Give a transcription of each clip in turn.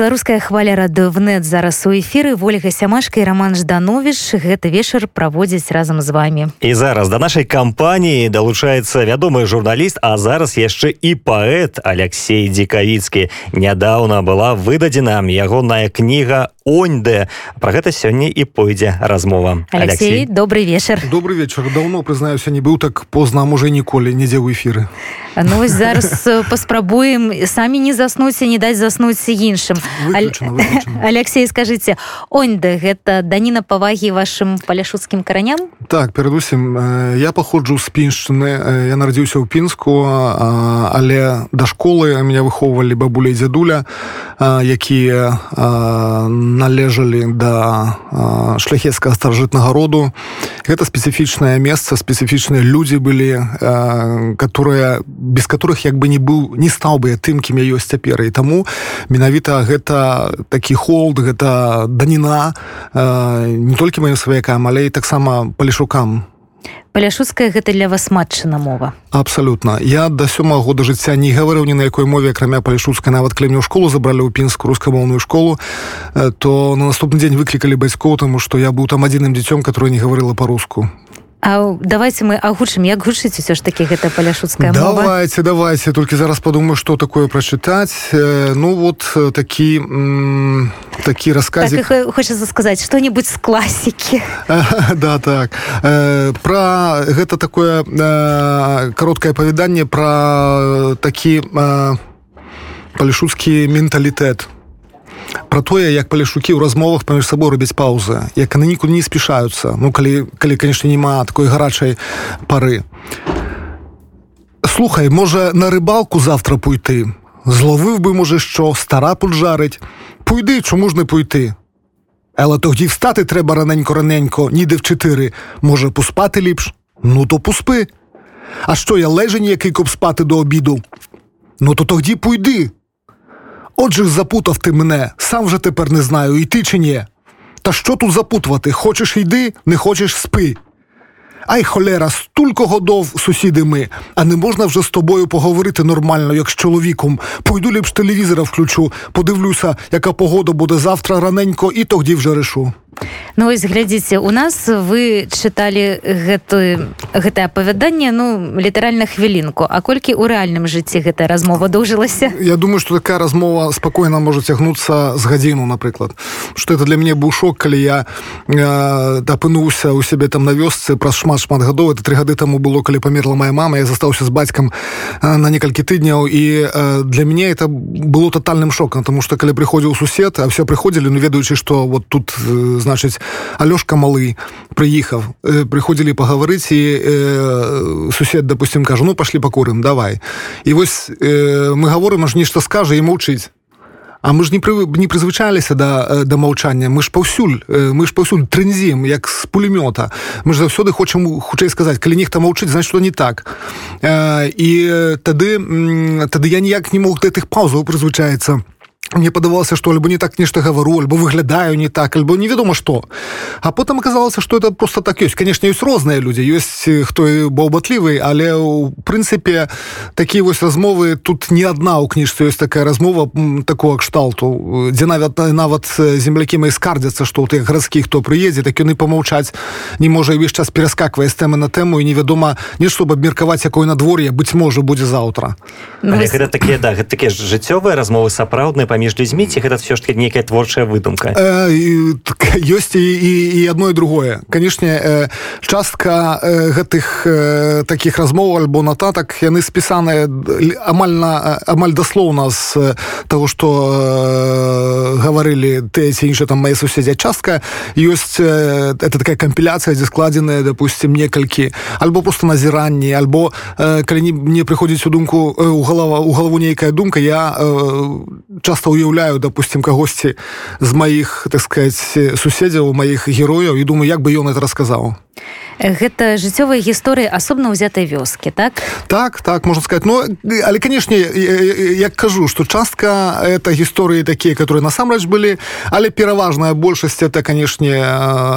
беларуская хваля радыўнет зараз у эфіры. Ольга сямашка і роман жданович гэты вечар праводзіць разам з вами і зараз да нашай кампаніі далучаецца вядомы журналіст а зараз яшчэ і паэт алексей дзекавіцкі нядаўна была выдадзена ягоная кніга оньдэ про гэта сёння і пойдзе размова. Алексей, алексей. добрый вечар. Добрый вечар. Даўно прызнаюся не быў так позна можа ніколі недзе ў эфіры. Ну зараз паспрабуем самі не заснуць і не даць заснуць іншым. Алексей скажите оньда гэта даніна павагі вашим паляшуцкім караням? Так перадусім я паходжу з піншчыны я нарадзіўся ў пінску але да школы меня выхоўвалі бабуля дзядуля якія належалі да шляхецкага старажытнага роду. Гэта спецыфічнае месца спецыфічныя людзі былі которые без которых як бы не быў не стаў бы я тым кім я ёсць цяпер. І таму менавіта гэта такі холд гэта даніна не толькі маім сваякам але і таксама палішукам паляшуцкая гэта для вас матчына мова. Абсалютна. Я да сёмага года жыцця не гаварыў ні на якой мове акрамя палішуцкай нават калі мне ў школу забралі ў пінску рускамоўную школу то на наступны дзень выклікалі бацькоў таму што я быў там адзіным дзіцём которое не гаварыла па-руску А давайте мы агучым як гучыць усё ж таки гэта паляшуцкая давайте давайте. Только зараз подумаю что такое прочытаць ну вот такі такі рассказ так, хочется сказать что-нибудь с класікі да так. Про гэта такое кароткае павяданне про такі палішуцкі менталітэт то про тое як палешукі ў размовах паміж сабой робяць паузы як яны нікуды не спешаюцца ну калі калі конечно няма такой гарачай пары слухай можа на рыбалку завтра пойти зловив би може що стара поджарить пойди чому ж не пойти але тоді встати треба раненько раненько ніде в чотири може поспати ліпш ну то поспи а що я лежень який коп спати до обіду ну то тоді пойди Отже, запутав ти мене, сам вже тепер не знаю, йти чи ні. Та що тут запутувати? Хочеш йди, не хочеш спи. Ай, холера, столько годов сусіди ми, а не можна вже з тобою поговорити нормально, як з чоловіком. Пойду ліпш телевізора включу, подивлюся, яка погода буде завтра раненько, і тоді вже решу. Ну ось глядзіце у нас вы чыталі гэтую гэтае апавяданне ну літаральна хвілінку. А колькі ў рэальным жыцці гэтая размова доўжылася? Я думаю что такая размова спакойна можа цягнуцца з гадзіну напрыклад. Что это для мяне быў шок калі я э, апынуўся у сябе там на вёсцы праз шмат шмат гадоў. Это три гады таму было калі памерла моя мама. Я застаўся з бацькам э, на некалькі тыдняў. І э, для мяне это было тотальным шокам тому что калі прыходзіў сусед а все прыходзілі ну ведаючы что вот тут э, значыць алёшка малы прыехаў э, прыходзілі пагаварыць і э, сусед допустим кажу ну пашлі пакурым давай і вось э, мы гаворым аж нешта скажа і маўчыць. А мы ж не пры, не прызвычаліся да, э, да маўчання мы ж паўсюль э, мы ж паўсюль трэнзім як з пулемёта. Мы ж заўсёды хочам хутчэй сказаць калі нехта маўчыць значит что не так. І тады тады я ніяк не мог гэтых паузаў прызвычаецца мне падавалася что альбо не так нешта гавару альбо выглядаю не так альбо невядома что. А потым аказалася что это просто так ёсць конечно ёсць розныя людзі ёсць хто баўбатлівы але у прынцыпе такія вось размовы тут не адна ў кніжцы ёсць такая размова такого кшталту дзе нават нават землякі мои скардзяцца что у тых гарадскіх хто прыедзе так яны помаўчаць не можа ўвесь час пераскаквае з тэмы на тэму і невядома нешта б абмеркаваць якое надвор'е быць можа будзе заўтра ну, гэта такія да гэта такія жыццёвыя размовы сапраўдныя па паміж людзьмі ці гэта все ж таки некая творчая выдумка. Ёсць і, і, і одно і другое. Канешне э, частка э, гэтых э, таких размоў альбо нататак яны спісаныя амаль на амаль даслоўна з того что гаварылі ты ці інша там мои суседзя частка. Ёсць это такая кампіляцыя дзе складзеная допустим некалькі альбо просто назіранні альбо калі не, не прыходзіць у думку у галава у галаву нейкая думка я э, уяўляю допустим кагосьці з маіх так сказать суседзяў маіх герояў і думаю як бы ён это расказаў гэта жыццёвая гісторыя асобна ўзятай вёскі так? Так так можно сказать но але канешне як кажу что частка это гісторыі такія которые насамрэч былі але пераважная большасць это канешне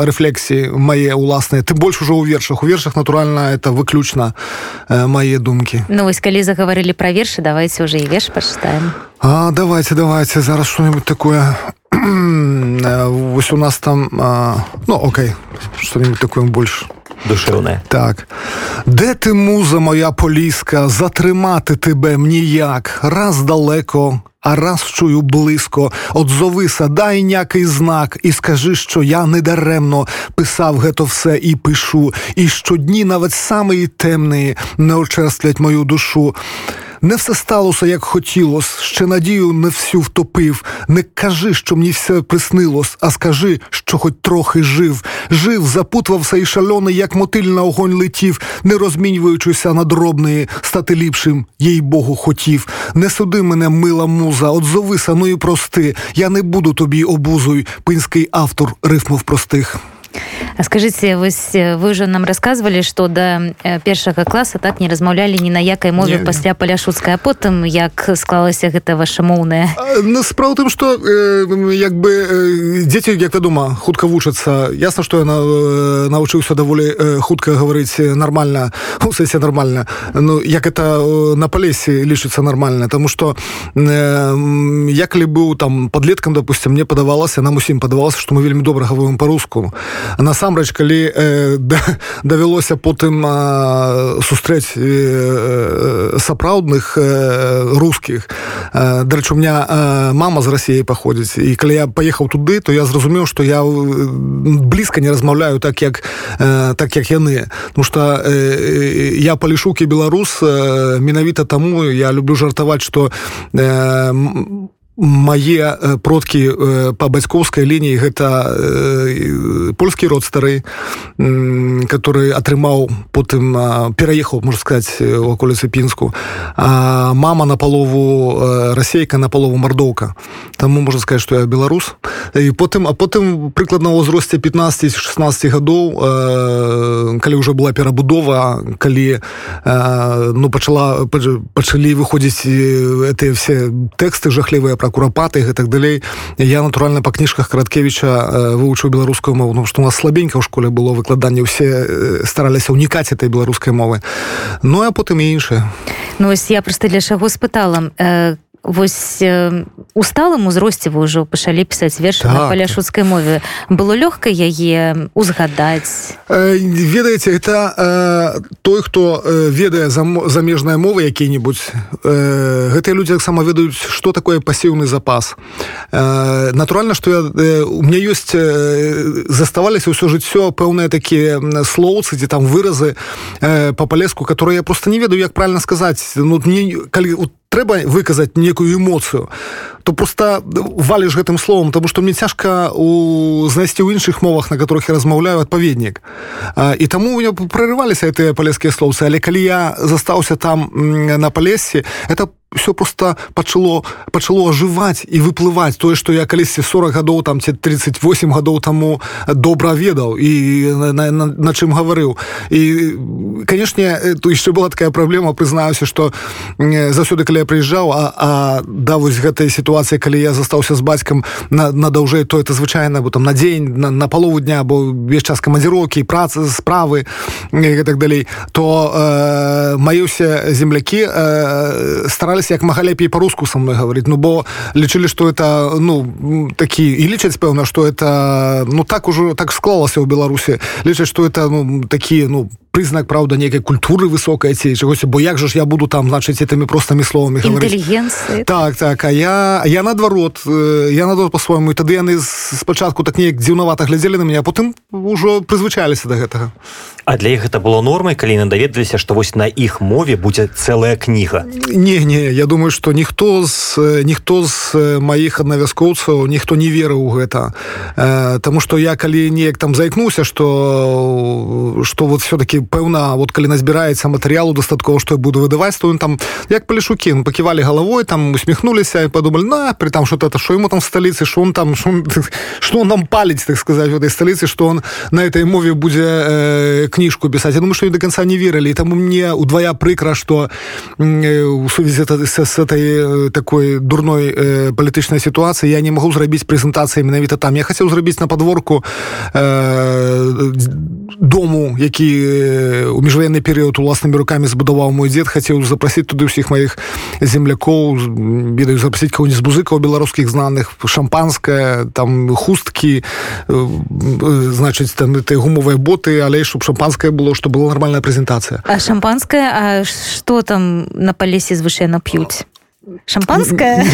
рэфлексіі мае уласныя ты больш ужо ў вершах. У вершах натуральна это выключна мае думкі. Ну вось калі загаварылі пра вершы давайте уже і верш пачытаем А давайте давайте зараз что-нибудь такое Ось у нас там а, ну окей что-нибудь такое больше душевне. Так. Де ти муза моя поліска затримати тебе ніяк? Раз далеко а раз чую близько отзовися дай някий знак і скажи що я недаремно писав гето все і пишу і щодні навіть самої темної не очерствлять мою душу Не все сталося, як хотілось, ще надію не всю втопив. Не кажи, що мені все приснилось, а скажи, що хоч трохи жив. Жив, запутувався і шальоний, як мотиль на огонь летів, не розмінюючися на дробної, стати ліпшим, їй Богу хотів. Не суди мене, мила муза, отзовися, ну і прости. Я не буду тобі обузуй, пинський автор рифмов простих. Скажите вось вы уже нам рассказывали что да першага класа так не размаўлялі ні на якай мове не, пасля паляшуцкая потым як склалася гэта ваша моўная ну, справа тым что э, як бы э, дзеці як вядома хутка вучацца ясна что э, навучыўся даволі э, хутка гаварыць нормально. У сессия нормально. Ну як это э, на палесе лічыцца нормально. Тому что э, я калі быў там подлеткам допустим мне падавалася нам усім падавалася что мы вельмі добра гаворым по-руску насамрэч калі э, да, давялося потым э, сустрэць э, сапраўдных э, рускіх э, дарэчы у меня э, мама з рассіяй паходзіць і калі я паехаў туды то я зразумеў што я блізка не размаўляю так як э, так як яны. Ну что э, я палішукі беларус э, менавіта таму я люблю жартаваць что э, мае продкі па бацькоўскай лініі гэта польскі род стары который атрымаў потым пераехаў можна сказаць у аколіцы пінску. Мама на палову расейка на палову мардоўка. Таму можна сказаць што я беларус. І потым а потым прыкладна ўзросце 15-16 гадоў калі ўжо была перабудова калі ну пачала пачалі выходзіць гэтыя все тэксты жахлівыя пра курапаты гэтак далей. Я натуральна па кніжках караткевича вывучыў беларускую мову ну, што у нас слабенька ў школе было выкладанне ўсе стараліся ўнікаць этой беларускай мовы. Ну а потым і іншае. Ну вось я просто для чаго спытала как вось у сталым узросце вы ўжо пачалі пісаць верш так. на паляшуцкай мове. Было лёгка яе узгадаць? Э, ведаеце это э, той хто э, ведае замежныя мовы які-нибудь э, гэтыя людзі таксама ведаюць что такое пасіўны запас. Э, натуральна что я э, у меня ёсць э, заставаліся ўсё жыццё пэўныя такія слоўцы ці там выразы э, по палеску которые я просто не ведаю як правильно сказаць. Ну не калі у трэба выказаць некую эмоцыю то просто валіш гэтым словом тому что мне цяжка у знайсці ў іншых мовах на которых я размаўляю адпаведнік. І таму у меня прорываліся гэтыя палескія слоўцы. Але калі я застаўся там на палесе это по все просто пачало пачало ажываць і выплываць. Тое што я калісьці 40 гадоў там ці 38 гадоў таму добра ведаў і на, на, на, на чым гаварыў. І канешне то яшчэ была такая праблема прызнаюся што заўсёды калі я прыязджаў а, а да вось гэтай сітуацыі калі я застаўся з бацькам на, на даўжэй то это звычайна бо там на дзень на, на палову дня бо весь час камандзірокі працы справы і так далей то э, мае ўсе землякі э, старались як мага лепей по-руску со мной говорить. Ну бо лічылі что это ну такі і лічаць пэўна что это ну так ужо так склалася ў беларусе лічаць что это ну такие ну прызнак правда нейкай культуры высокай ці чагось бо як же ж я буду там значыць этими простымі словамі так так а я я наадварот я надо по-свойму тады яны спачатку так неяк дзіўнавата глядзелі на меня потым ужо прызвычаліся до гэтага. А для іх это было нормай калі не даведаліся што вось на іх мове будзе цэлая кніга? Не не я думаю что ніхто з ніхто з маіх аднавяскоўцаў ніхто не верыў у гэта. Э, Таму что я калі неяк там заікнуўся что что вот все-таки пэўна вот калі назбіраецца матэрыялу дастаткова што я буду выдаваць то ён там як палішукі ну, паківалі галавой там усміхнуліся і падумалі на при там что-то что ему там сталіцы что он там что он нам паліць так сказать в этой сталіцы что он на этой мове будзе э, кніжку пісаць Я думаю что до конца не верылі. Таму мне удвая прыкра что у сувязі с этой такой дурной э, палітычнай сітуацыі я не могу зрабіць прэзентацыі менавіта там. Я хацеў зрабіць на подворку э, дому які у міжваенны перыяд уласнымі руками збудаваў мой дзед хацеў запрасіць туды ўсіх маіх землякоў ведаю запрасіць кого-нибудь з музыкаў беларускіх знаных шампанское там хусткі значыць там ты гумовыя боты але чтоб шампанское было что была нормальная прэзентацыя а шампанское А что там на палесе звышайна п'юць шампанское?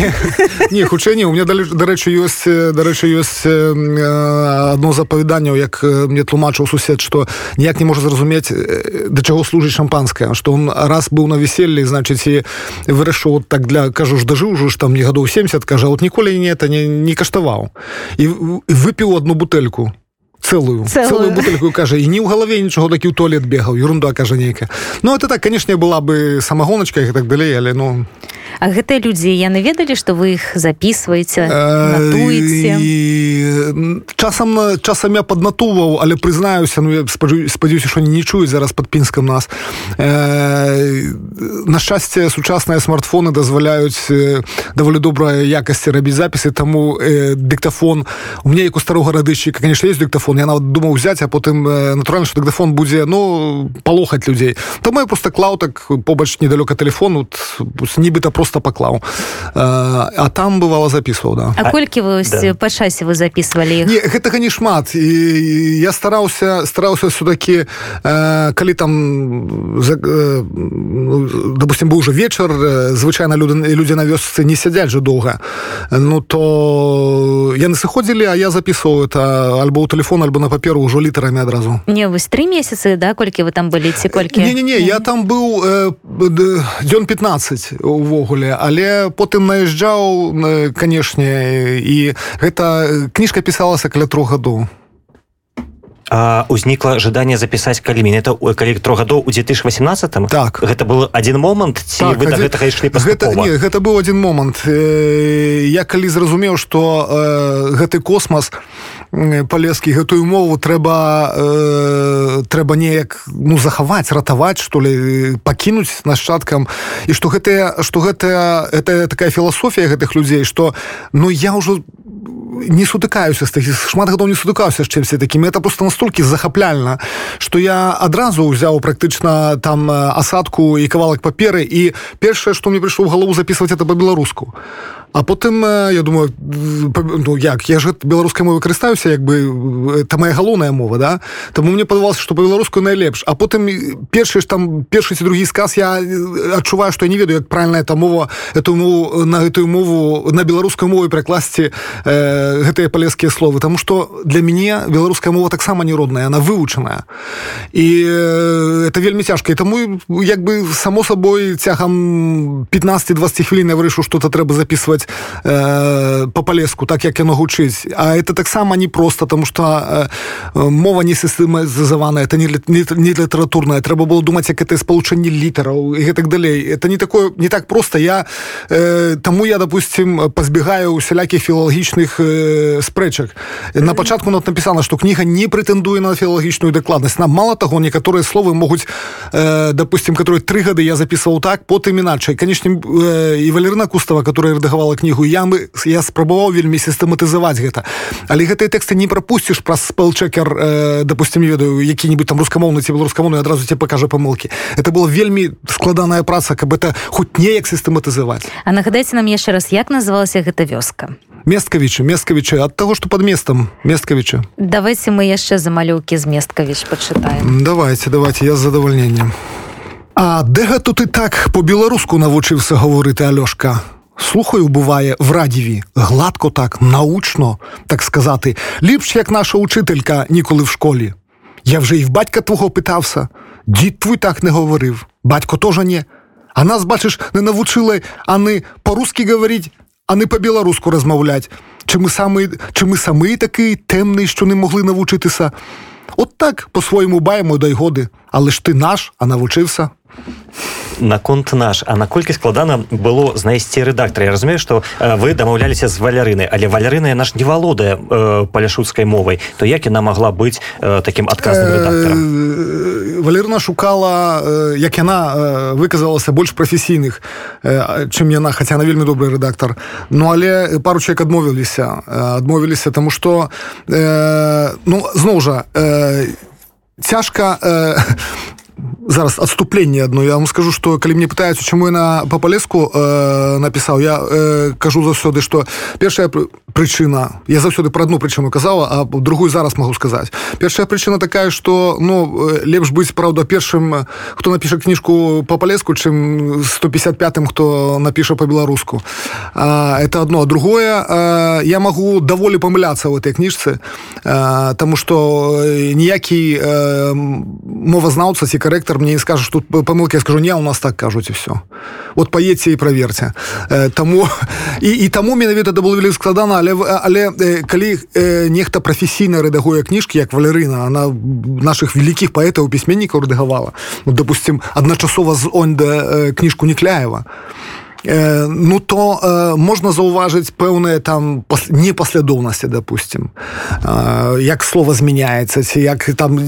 Не хутчэй у меня дарэчы ёсць дарэчы ёсць одно з апавяданняў як мне тлумачыў сусед что ніяк не можа зразумець да чаго служыць шампанское что он раз быў на веселлі значыць і вырашыў так для кажу ж дажыў ужо ж там не гадоў 70 кажа вот ніколі не это не, не каштаваў і выпіў одну бутэльку целую целую бутыльку кажа і не ў галаве нічого такі ў туалет бегаў ерунда кажа нейкая. Ну это так канешне была бы самагоначка і так далей але ну А гэтыя людзі яны ведалі што вы іх записываеце часам часам я паднатуваў але прызнаюся ну спадзяюся што не чуюць зараз под пінскам нас. На шчасце сучасныя смартфоны дазваляюць даволі добрая якасці рабіць запісы таму дыктафон. У мне як у старога радышчыка конечно есть дыктафон я нават думаў взять а потым натуральна что дыктафон будзе ну палохаць людзей. Там я просто клаутак побач недалёка телефону нібыта просто паклаў а там бывало записываў да. А колькі вы да. па часе вы записывалі не, гэтага не шмат і я стараўся стараўся все-таки э, калі там за, э, допустим быў уже вечар звычайна люди людзі на вёсцы не сядзяць же доўга ну то яны сыходзілі а я записываў это альбо ў телефон альбо на паперу ўжо літарамі адразу не вось три месяцы да колькі вы там былі ці колькі не, не, не я там быў э, дзён 15 увогуле увогуле. Але потым наязджаў канешне і гэта кніжка пісалася каля трох гадоў узнікла жаданне запісаць калі это калі трох гадоў у 2018 так. Гэта был один момант ці так, вы один... гэтага ішлі гэта, не, гэта быў один момант. Я калі зразумеў что э, гэты космас палескі гэтую мову трэба э, трэба неяк ну захаваць ратаваць что ли пакінуць нашчадкам. І что гэтыя что гэтая это такая філасофія гэтых людзей что ну я ўжо не сутыкаюся з такіх шмат гадоў не сутыкаўся з чымся такім. Это просто настолькі захапляльна что я адразу ўзяў практычна там асадку і кавалак паперы і першае што мне прыйшло ў галаву записывать это по-беларуску а А потым я думаю ну, як я ж беларускай мовы карыстаюся як бы это моя галоўная мова да? Таму мне падавалася што па-беларуску найлепш. А потым першы ж там першы ці другі сказ я адчуваю што я не ведаю як правильно эта мова эту мову на гэтую мову на беларускай мове прыкласці э, гэтыя палескія словы. Тому что для мяне беларуская мова таксама не родная она вывучаная. І это вельмі цяжка. І таму як бы само сабой цягам 15-20 хвілін я вырышу что-то трэба записывать выкладваць э, по палеску так як яно гучыць а это таксама не просто тому что э, мова не сістэмазаваная это не, не, літаратурная трэба было думаць як это спалучэнне літараў і гэтак далей это не такое не так просто. Я э, таму я допустим пазбегаю усялякіх філалагічных э, спрэчак на пачатку над написано что кніга не прэтэндуе на філалагічную дакладнасць нам мало таго некаторыя словы могуць э, допустим которые тры гады я записываў так потым іначай канешне э, і валерына кустава которая рэдагавала напісала кнігу я мы я спрабаваў вельмі сістэматызаваць гэта. Але гэтыя тэксты не прапусціш праз спелчекер э, допустим ведаю які-нибудь там рускамоўны ці беларускамоўны адразу тебе пакажа памылки это было вельмі складаная праца каб это хоць неяк сістэматызаваць. А нагадайце нам яшчэ раз як называлася гэта вёска? Месткавічы месткавічы. Ад таго што под местом месткавіча давайте мы яшчэ за малюўкі з месткавіч пачытаем. Давайте давайте я з задавальненнем. А дэ гэта ты так по-беларуску навучыўся гаварыты алёшка слухаю буває в радіві. Гладко так научно так сказати. Ліпш як наша учителька ніколи в школі. Я вже і в батька твого питався. Дід твій так не говорив. Батько теж не а нас бачиш не навчили а не по-русски говорить а не по-білоруську розмовлять. Чи ми самий чи ми самий такий темний що не могли навчитися? От так по-своєму баємо дай годи. Але ж ти наш а навчився наконт наш. А наколькі складана было знайсці рэдактара? Я разумею што вы дамаўляліся з валярыны але валярына наш не валодае э, паляшуцкай мовай. То як яна могла быць э, таким адказным рэдактарам? э, валерна шукала э, як яна э, выказалася больш прафесійных чым яна хаця на вельмі добрый рэдактар. Ну але пару чалавек адмовіліся. Адмовіліся тому что э, ну зноў жа э, цяжка э, зараз адступленне одно. Я вам скажу что калі мне пытаюцца чаму я на по палеску э, напісаў я э, кажу заўсёды что першая прычына я заўсёды про одну прычыну казала а другую зараз могу сказаць першая прычына такая что ну лепш быць праўда першым хто напіша кніжку по палеску чым 155 хто напіша по-беларуску это одно. Другое э, я могу даволі памыляцца в этой кніжцы э, тому что ніякі э, мовазнаўца ці корректор мне не скажешь тут помылки я скажу не у нас так кажуць і все вот поедьте і проверьте. Э, тому і і таму менавіта это было вельмі складана але але э, калі э, нехта прафесійна рэдагуе кніжкі як валерына она наших вялікіх паэтаў пісьменнікаў рэдагавала ну, допустим адначасова з оньда кніжку некляева. Э, ну то э, можна заўважыць пэўныя там непаслядоўнасці допустим. Э, як слова змяняецца ці як там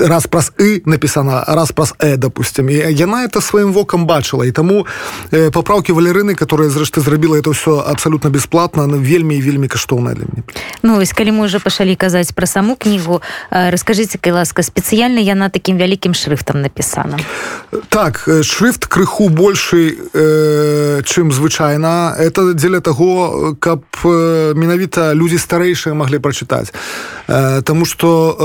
раз праз і напісана раз праз э допустим. І яна это сваім вокам бачыла. І таму э, папраўкі валерыны которые зрэшты зрабіла это все абсолютно бесплатно на вельмі вельмі каштоўна для мне Ну вось калі мы уже пачалі казаць про саму кнігу расскажите кай ласка спецыяльна яна таким вялікім шрифтам напісана. Так шрифт крыху больше э, чым звычайна. Это дзеля того каб э, менавіта людзі старэйшыя могли прачытаць. Э, тому что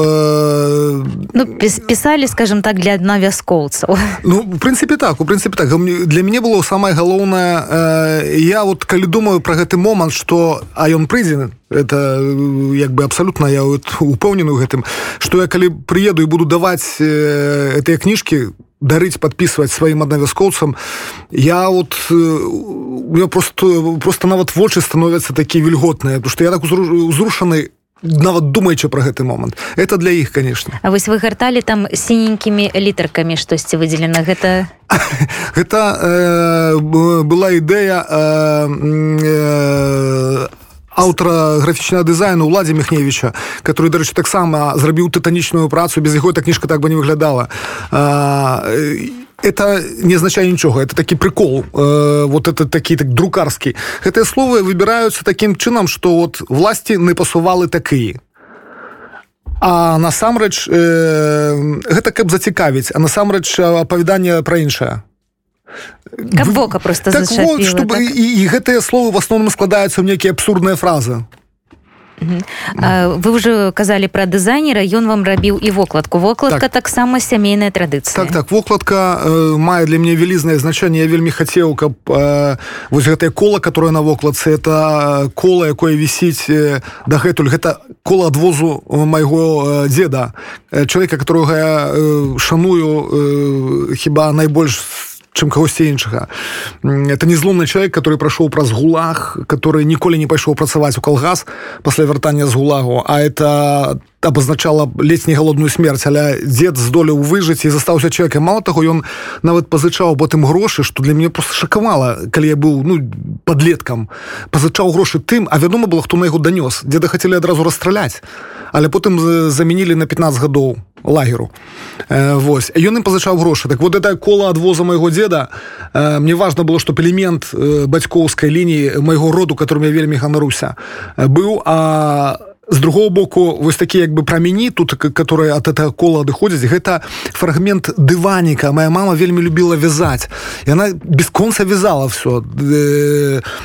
э, ну, пісалі скажем так для дна вяскоўцаў ну в прынцыпе так у прынцыпе так. Для мяне было самае галоўнае э, я вот калі думаю про гэты момант что а ён прыйдзе это як бы абсолютно я вот упэўнены гэтым что я калі приеду і буду даваць э, этыя кніжкі дарыць подписывать сваім аднавяскоўцам я вот я просто просто нават вочы становятся такія вільготныя потому что я так узрушаны нават думаючы про гэты момант. Это для іх конечно А вось вы гарталі там сіненькімі літаркамі штосьці выделена гэта гэта э, была ідэя э, э, аўтара графічнага дызайну уладзе мехневича который дарэчы таксама зрабіў тытанічную працу без яго эта кніжка так бы не выглядала это не означает нічога это такі прикол э, вот это такі так друкарскі гэтыя словы выбіраюцца таким чынам что вот власти не пасувалы такія а насамрэч э, гэта каб зацікавіць а насамрэч апавяданне пра іншае. Вока просто так, вот, чтобы так? і, і гэтыя словы в асноўным складаюцца ў нейкія абсурдныя фразы вы уже казалі про дызайнера ён вам рабіў і вокладку. Вокладка так. таксама сямейная традыцыя так так вокладка э, мае для мяне вялізнае значэнне я вельмі хацеў каб э, вось гэтае кола которое на вокладцы это кола якое вісіць э, дагэтуль. Гэта кола адвозу майго э, деда э, чалавека которого я э, шаную э, хіба найбольш с чым кагосьці іншага. Это не зломны чалавек который прайшоў праз гулах который ніколі не пайшоў працаваць у калгас пасля вяртання з гулагу а это обозначала ледзь не галодную смерць але дзед здолеў выжыць і застаўся чалавека мало таго ён нават пазычаў потым грошы что для мяне просто шакавала калі я быў ну подлеткам пазычаў грошы тым а вядома было хто на яго данёс. Деда хацелі адразу расстраляць але потым замянілі на 15 гадоў лагеру. Э, Вось. Ён ім пазычаў грошы. Так вот это кола адвоза майго деда э, мне важно было чтоб элемент э, бацькоўскай лініі майго роду которым я вельмі ганаруся быў а з другого боку вось такі як бы прамяні тут которые от этого кола адыходзяць гэта фрагмент дываніка. Моя мама вельмі любила вязать і она без конца вязала все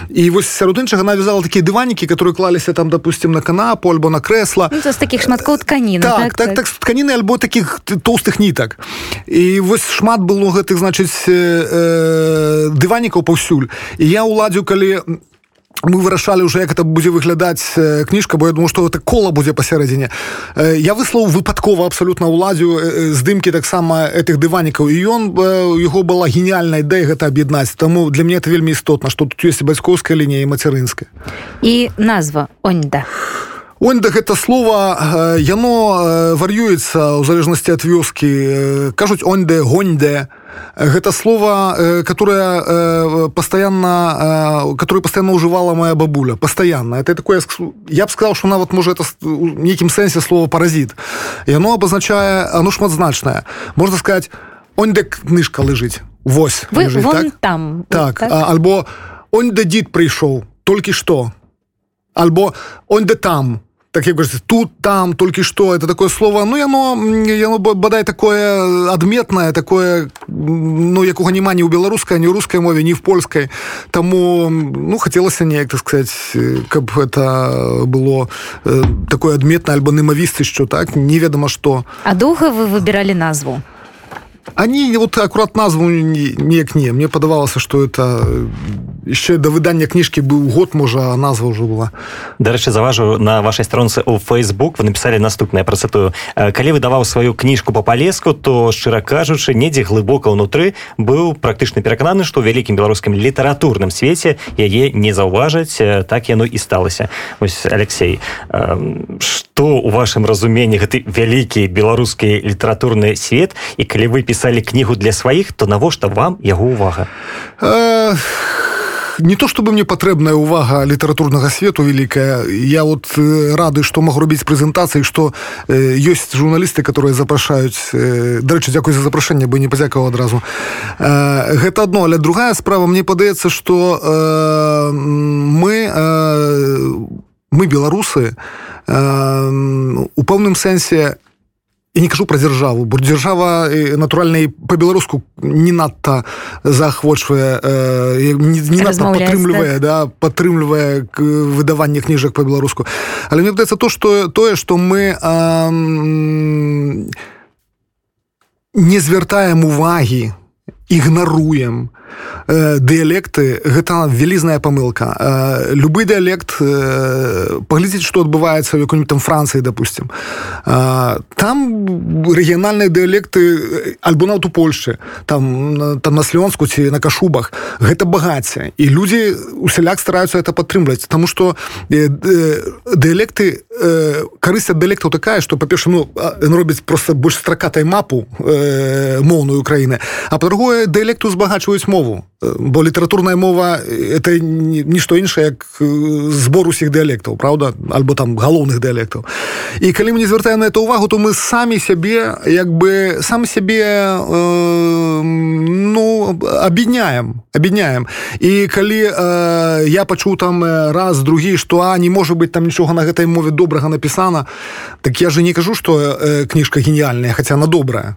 і вось сярод іншага она вязала такія дыванікі которые клаліся там допустим на канапу альбо на крэсла. Ну, таких шматкоў тканіны так, так, так, так. тканіны альбо таких толстых нітак. І вось шмат было гэтых значыць э, дыванікаў паўсюль. І я уладзю калі на мы вырашалі уже як это будзе выглядаць кніжка бо я думаю что это кола будзе пасярэдзіне. Я выслаў выпадкова абсолютно ўладзю здымкі таксама этих дыванікаў. І ён яго была гениальная ідэя гэта аб'яднаць. Таму для мне это вельмі істотна что тут есть бацькоўская лінія мацярынская і назва оньда Онда гэта слово яно вар'юецца ў залежнасці ад вёскі. Кажуць оньде гоньде гэта слово которое постоянно которое постоянно уживала моя бабуля. Постоянно. Это такое я б сказал что нават можа это нейкім сэнсе слово паразит и оно обозначае оно шматзначное. Можно сказать оньде книжка лежыць Вось. Вы, лежить, так? там. Так, так? А, альбо оньде дід прыйшоў толькі что альбо оньде там так як тут там толькі што это такое слово ну яно яно бадай такое адметнае такое ну якога няма ні ў беларускай ні ў рускай мове ні в польскай. Таму ну хацелася неяк так сказать каб это было такое адметна альбо нымавісты що так неведама што. А доўга вы выбіралі назву они вот аккурат назву неяк не мне падавалася что это еще до выдання кніжкі быў год можа назва ўжо была. Дарэчы заважу на вашай старонцы у Facebook вы написали наступнае працатую калі выдаваў сваю кніжку по палеску то шчыра кажучы недзе глыбока ўнутры быў практычна перакананы што вялікім беларускім літаратурным свеце яе не заўважаць так яно і сталася ось Алексей что у вашым разуменні гэты вялікі беларускі літаратурны свет і калі вы пісалі пісалі кнігу для сваіх то навошта вам яго увага э, не то чтобы мне патрэбная увага літаратурнага свету великая. Я вот э, рады что могу робіць прэзентацыі что э, ёсць журналісты которые запрашаюць дарэчы дзякуй за запрашэнне бы не пазякаў адразу гэта одно але другая справа мне падаецца что мы мы беларусы у пэўным сэнсе я не кажу про дзяржаву бо дзяржава натуральна по-беларуску не надта заахвочвае э, не, не падтрымлівае да. падтрымлівае выдаванне кніжак по-беларуску але мне даецца то что тое что мы э, не звяртаем увагі ігнаруем э, дыялекты гэта вялізная памылка. Э, любы дыялект э, паглядзець што адбываецца якой-нибудь там францыі допустим. Э, там рэгіянальныя дыялекты альбо нават у польльше там там на слёнску ці на кашубах гэта багацце. І людзі усяляк стараюцца это падтрымліваць э, э, дыялекты э, карысць ад дыялектаў такая что па-перша ну робіць просто больш стракатай мапу э, моўную краіны а по-другое другое дыялекту збагачваюць мову бо літаратурная мова это нішто іншае як збор усіх дыялектаў Праўда альбо там галоўных дыялектаў і калі мы не звяртаем на это увагу то мы самі сябе як бы сам сябе э, ну аб'ядняем аб'ядняем і калі э, я пачуў там раз другі што а не можа быть там нічога на гэтай мове добрага напісана так я же не кажу што э, кніжка геніяльная хаця на добрая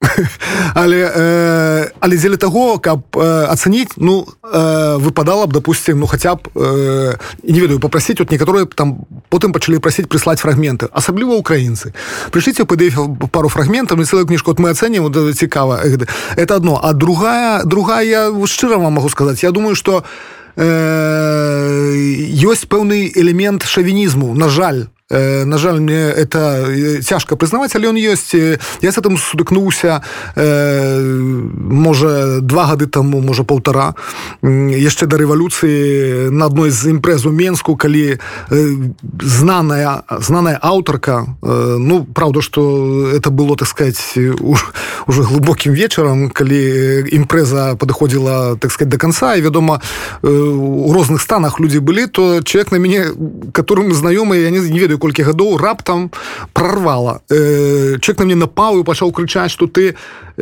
але э, але дзеля таго каб э, ацаніць ну э, выпадала б допустим ну хаця б э, не ведаю попросить от некаторые там потым пачалі прасіць прыслаць фрагменты асабліва украінцы. Прышліце пд пару фрагментаў і целую кніжку от мы ацэнем вот, цікава это одно. А другая другая шчыра вам могу сказаць я думаю что э, ёсць пэўны элемент шавінізму на жаль. Э, на жаль мне это цяжка э, прызнаваць але ён ёсць э, я с этим сутыкнуўся можа два гады таму можа полтора яшчэ да рэвалюцыі на адной з імпрэз у менску калі знаная знаная аўтарка ну правда что это было так сказать уже глубокім вечарам калі імпрэза падыходзіла так сказать до конца і вядома у розных станах людзі былі то человек на мяне которым знаёмы я не, не ведаю колькі гадоў раптам прорвала э, чек на мне напаў і пачаў крычаць что ты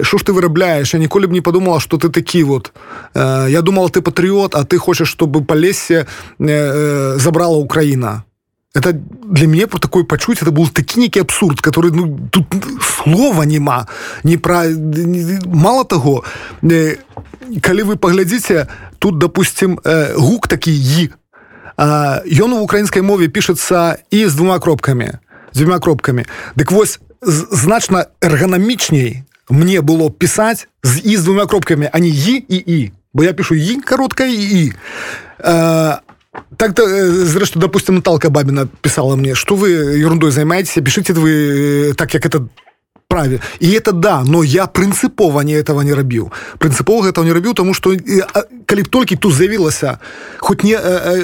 що ж ты вырабляешь я ніколі б не подумала что ты такі вот. Э, я думал ты патрыот а ты хочаш чтобы по лесе э, э, забрала Украіна. Это для мяне про такой пачуць это был такі нейкі абсурд который ну тут слова няма не пра мало того э, калі вы паглядзіце тут допустим э, гук такі і ён у украінскай мове пішацца і з двума кропкамі дзвюма кропкамі. Дык вось значна эрганамічней мне было пісаць з і з двумя кропкамі а не і і і бо я пишу і кароткая і так зрэшты допустим Наталка бабіна писала мне что вы ерундой займаетесь пишите вы так як это праве. І это да но я прынцыпова не этого не рабіў. Прынцыпова этого не рабіў тому что калі б толькі тут з'явілася хоть не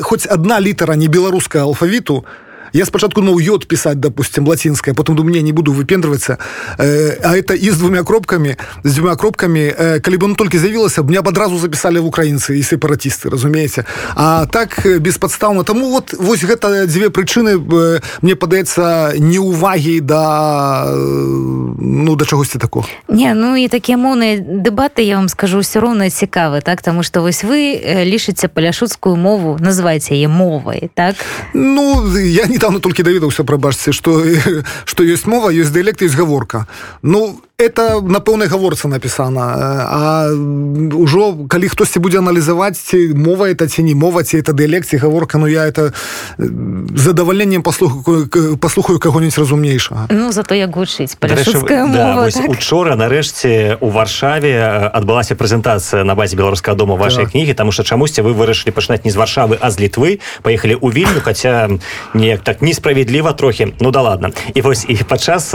хоць одна літара не беларуская алфавіту то я спачатку ну йод писать допустим латинское потом думаю мне не буду выпендриваться э, а это и с двумя кропками с двумя кропками э, калі бы он только заявілася мне адразу записали в украінцы и сепаратисты разумеете а так э, бесподстаўно тому вот вось гэта дзве прычыны э, мне падаецца неувагі да э, ну да чагосьці такого. Не ну і такія моўныя дэбаты я вам скажу все роўна цікавы так? Тому что вось вы лішыце паляшуцкую мову называеце яе мовай так? Ну я не недавно толькі даведаўся прабачце што што ёсць мова ёсць дыялект ёсць гаворка ну это на пэўнай гаворцы напісана а ўжо калі хтосьці будзе аналізаваць ці мова это ці не мова ці это дыялекцыі гаворка Ну я это задавальненнем паслухаю паслухаю каго-нибудь разумнейшага ну зато як гучыць да, так? учора нарэшце у варшаве адбылася прэзентацыя на базе беларускага дома вашай так. кнігі таму што чамусьці вы вырашылі пачынаць не з варшавы а з літвы паехалі ў вільню хаця неяк так несправедліва трохі ну да ладно. І вось і падчас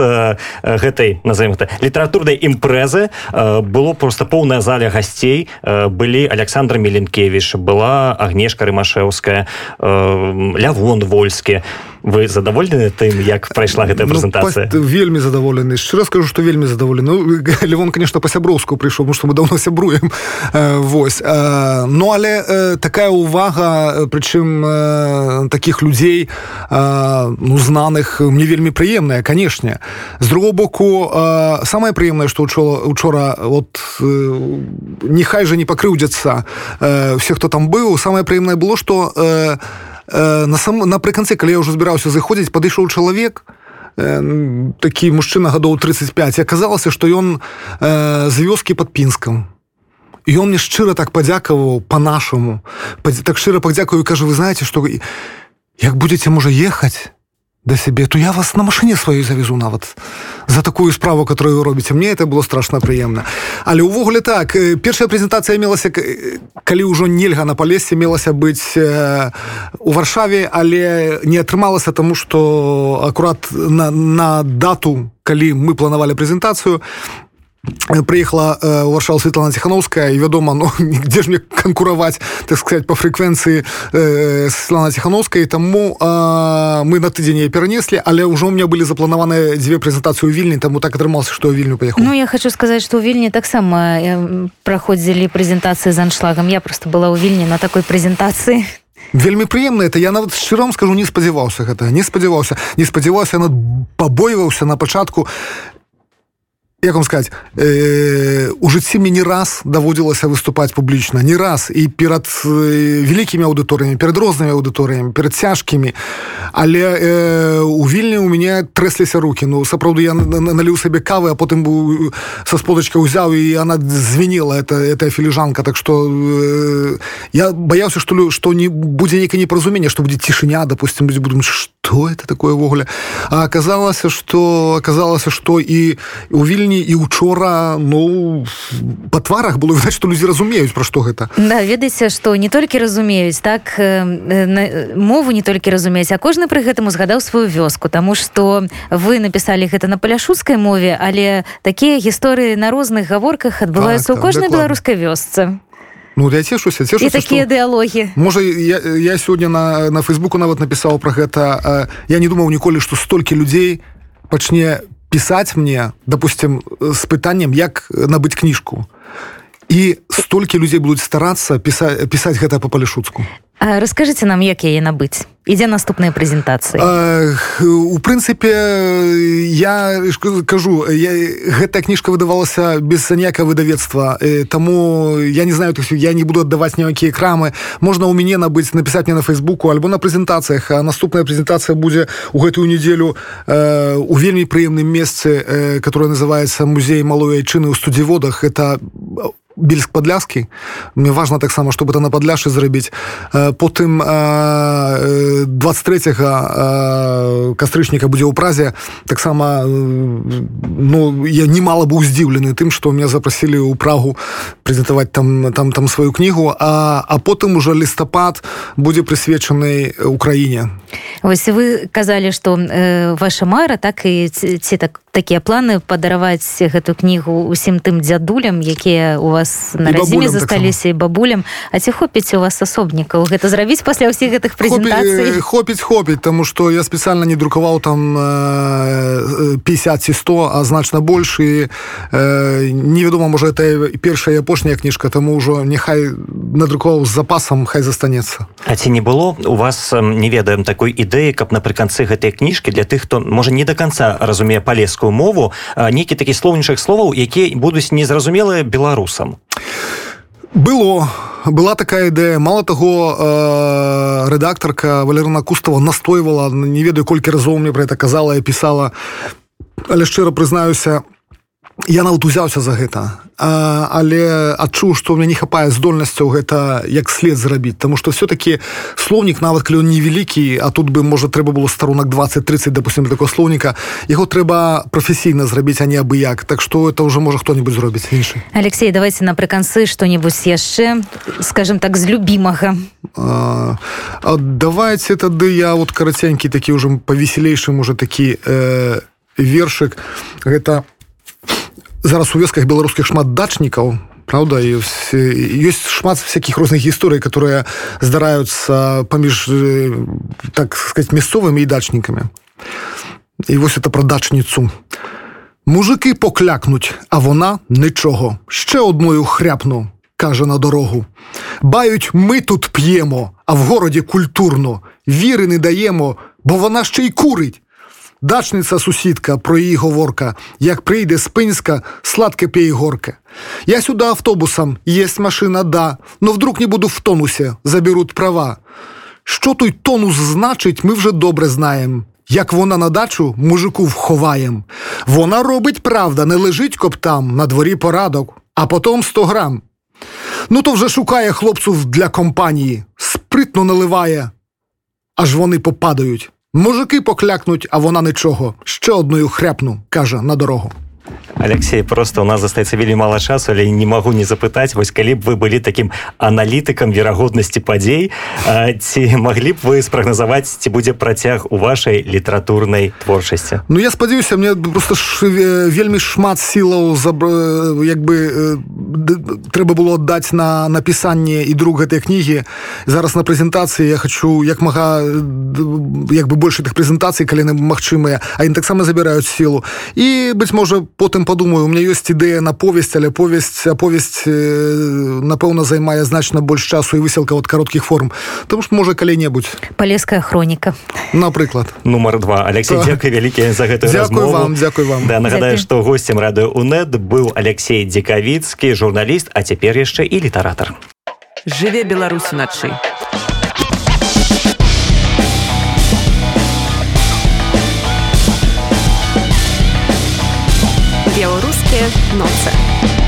гэтай назовем это літаратурнай імпрэзы было просто поўная заля гасцей. Былі александр меленкевич была агнешка рымашеўская лявон вольскі вы задаволены тым як прайшла гэтая прэзентацыя? ну, вельмі задаволены яшчэ раз скажу что вельмі задаволены ну, левон конечно по сяброўску прыйшоў что мы давно сябруем. Вось. Ну але такая увага прычым таких людзей ну знаных мне вельмі прыемная канешне з другого боку самое прыемнае что учора учора вот нехай же не пакрыўдзяцца все хто там быў самое прыемнае было что у на сам напрыканцы калі я ўжо збіраўся заходзіць падышоў чалавек такі мужчына гадоў 35 аказалася што ён з вёскі под пінскам. Ён мне шчыра так падзякаваў по-нашаму так шчыра падзякую кажу вы знаете што як будете можа ехаць да сябе то я вас на машине сваёй завезу нават за такую справу которую вы робіце мне это было страшно прыемна але увогуле так першая прэзентацыя мелася калі ўжо нельга на палесе мелася быць у варшаве але не атрымалася тому что акурат на, на дату калі мы планавалі прэзентацыю приехала э, варшал Светлана Тихановская и вядома ну где ж мне конкуровать так сказать по фреквенции э, Светлана Тихановской. Тому э, мы на тыдзень перанесли але уже у меня были запланаваны две презентацию вільні тому так атрымался что вільню поехал. Ну я хочу сказать что у вільні таксама э, проходзілі презентации з аншлагом. Я просто была у вільні на такой презентации. Вельмі прыемна это. Я нават шчыром скажу не спадзяваўся гэта не спадзяваўся не спадзяваўся над пабойваўся на пачатку як вам сказать э, у жыцці мне не раз даводзілася выступаць публічна не раз. І перад э, вялікімі аўдыторыямі перад рознымі аўдыторыямі перад цяжкімі але э, у вільні у мяне трэсліся руки. Ну сапраўды я наліў сабе кавы а потым быў са сподачка ўзяў і она звенела это эта філіжанка так что э, я баяўся что что не будзе нейкае непразумение что будзе цішыня допустим будзе буду что это такое ввогуле а оказалася что оказалася что і у вільні сёння і учора ну па тварах было відаць што людзі разумеюць пра што гэта. Да ведаеце што не толькі разумеюць так э, мову не толькі разумець а кожны пры гэтым узгадаў сваю вёску. Таму што вы напісалі гэта на паляшуцкай мове але такія гісторыі на розных гаворках адбываюцца так, ў кожнай беларускай вёсцы. Ну я цешуся цешуся, такія дыалогі можа я, я сёння на, на фейсбуку нават напісаў пра гэта. Я не думаў ніколі што столькі людзей пачне пісаць мне допустим с пытаннем як набыць кніжку і столькі людзей будуць старацца пісаць пісаць гэта по расскажите нам як яе набыць? Ідзе наступная прэзентацыя у прынцыпе я кажу я, гэтая кніжка выдавалася без ніякае выдавецтва. Таму я не знаю я не буду аддаваць ніякія крамы можна ў мяне набыць напісаць мне на фейсбуку альбо на прэзентацыях а наступная прэзентацыя будзе у гэтую нядзелю у вельмі прыемным месцы которое называется музей малой айчыны ў студзіводах это у бельск падляскі мне важно таксама чтобы это на падляшы зрабіць. Потым 23 кастрычніка будзе ў празе. Таксама ну я немало быў здзіўлены тым что меня запросілі ў прагу прэзентаваць там там там сваю кнігу а а потым уже лістапад будзе прысвечаны украіне. Вось вы казалі што э, ваша мара так і ці так такія планы падараваць гэту кнігу усім тым дзядулям якія у вас на радзіме засталіся і бабулям. А ці хопіць у вас асобнікаў гэта зрабіць пасля ўсіх гэтых прэзентацый? хопіць хопіць тому что я спецыяльна не друкаваў там э, 50 ці 100 а значна больш і э, невядома можа это першая апошняя кніжка таму ўжо няхай надрукаваў з запасам хай застанецца. А ці не было у вас не ведаем такой ідэі каб напрыканцы гэтай кніжкі для тых хто можа не до конца разумее палеску беларускую мову нейкі такі слоўнічых словаў якія будуць незразумелыя беларусам. Было. Была такая ідэя. Мало таго э, рэдактарка валерна кустава настойвала не ведаю колькі разоў мне про это казала і пісала. Але шчыра прызнаюся я нават узяўся за гэта. А, але адчуў што меня не хапае здольнасцяў гэта як след зрабіць тому что все-таки слоўнік нават калі он невялікі а тут бы можа трэба было старонак 20-30 допустим такого слоўніка яго трэба прафесійна зрабіць а не абы як. Так что это уже можа хто-нибудь зробіць іншы. Алексей давайте напрыканцы что-нибудь яшчэ скажем так з любимага давайте тады я вот караценькі такі уже павеселейшым уже такі э, вершык. Гэта у зараз у вёсках беларускіх шмат дачнікаў правда і ёсць шмат всяких розных гісторый которые здараюцца паміж так сказать мясцовымі і дачнікамі і вось это пра дачніцу мужики поклякнуть а вона нічого ще одною хряпну каже на дорогу бають ми тут п'ємо а в городі культурно віри не даємо бо вона ще й курить Дачниця сусідка про її говорка, як прийде спинська, сладке п'є горке. Я сюди автобусом, єсть машина, да, но вдруг не буду в тонусі, заберуть права. Що той тонус значить, ми вже добре знаємо. Як вона на дачу мужику вховаєм. Вона робить правда, не лежить коптам, на дворі порадок, а потом 100 грам. Ну то вже шукає хлопців для компанії, спритно наливає, аж вони попадають. Мужики поклякнуть, а вона нічого. Ще одною хряпну, каже на дорогу. Алексей просто у нас застаецца вельмі мала часу але не магу не запытаць. Вось калі б вы былі таким аналітыкам верагоднасці падзей ці маглі б вы спрагназаваць ці будзе працяг у вашай літаратурнай творчасці? Ну я спадзяюся мне просто ш, вельмі шмат сілаў заб як бы трэба было аддаць на напісанне і друг гэтай кнігі. Зараз на прэзентацыі я хочу як мага як бы больше тых прэзентацый калі магчымыя а ім таксама забіраюць сілу. І быць можа потым подумаю у меня ёсць ідэя на повесць але повесць аповесць напэўна займае значна больш часу і высілка от кароткіх форм. Тому что можа калі-небудзь. Палеская хроніка. Напрыклад. Нумар два. Алексей дзякуй вялікія за гэтую дзякую вам дзякуй вам. Да, нагадаю што гостцем радыё унет быў Алексей дзекавіцкі журналіст а цяпер яшчэ і літаратар. Жыве беларус уначы Não nossa.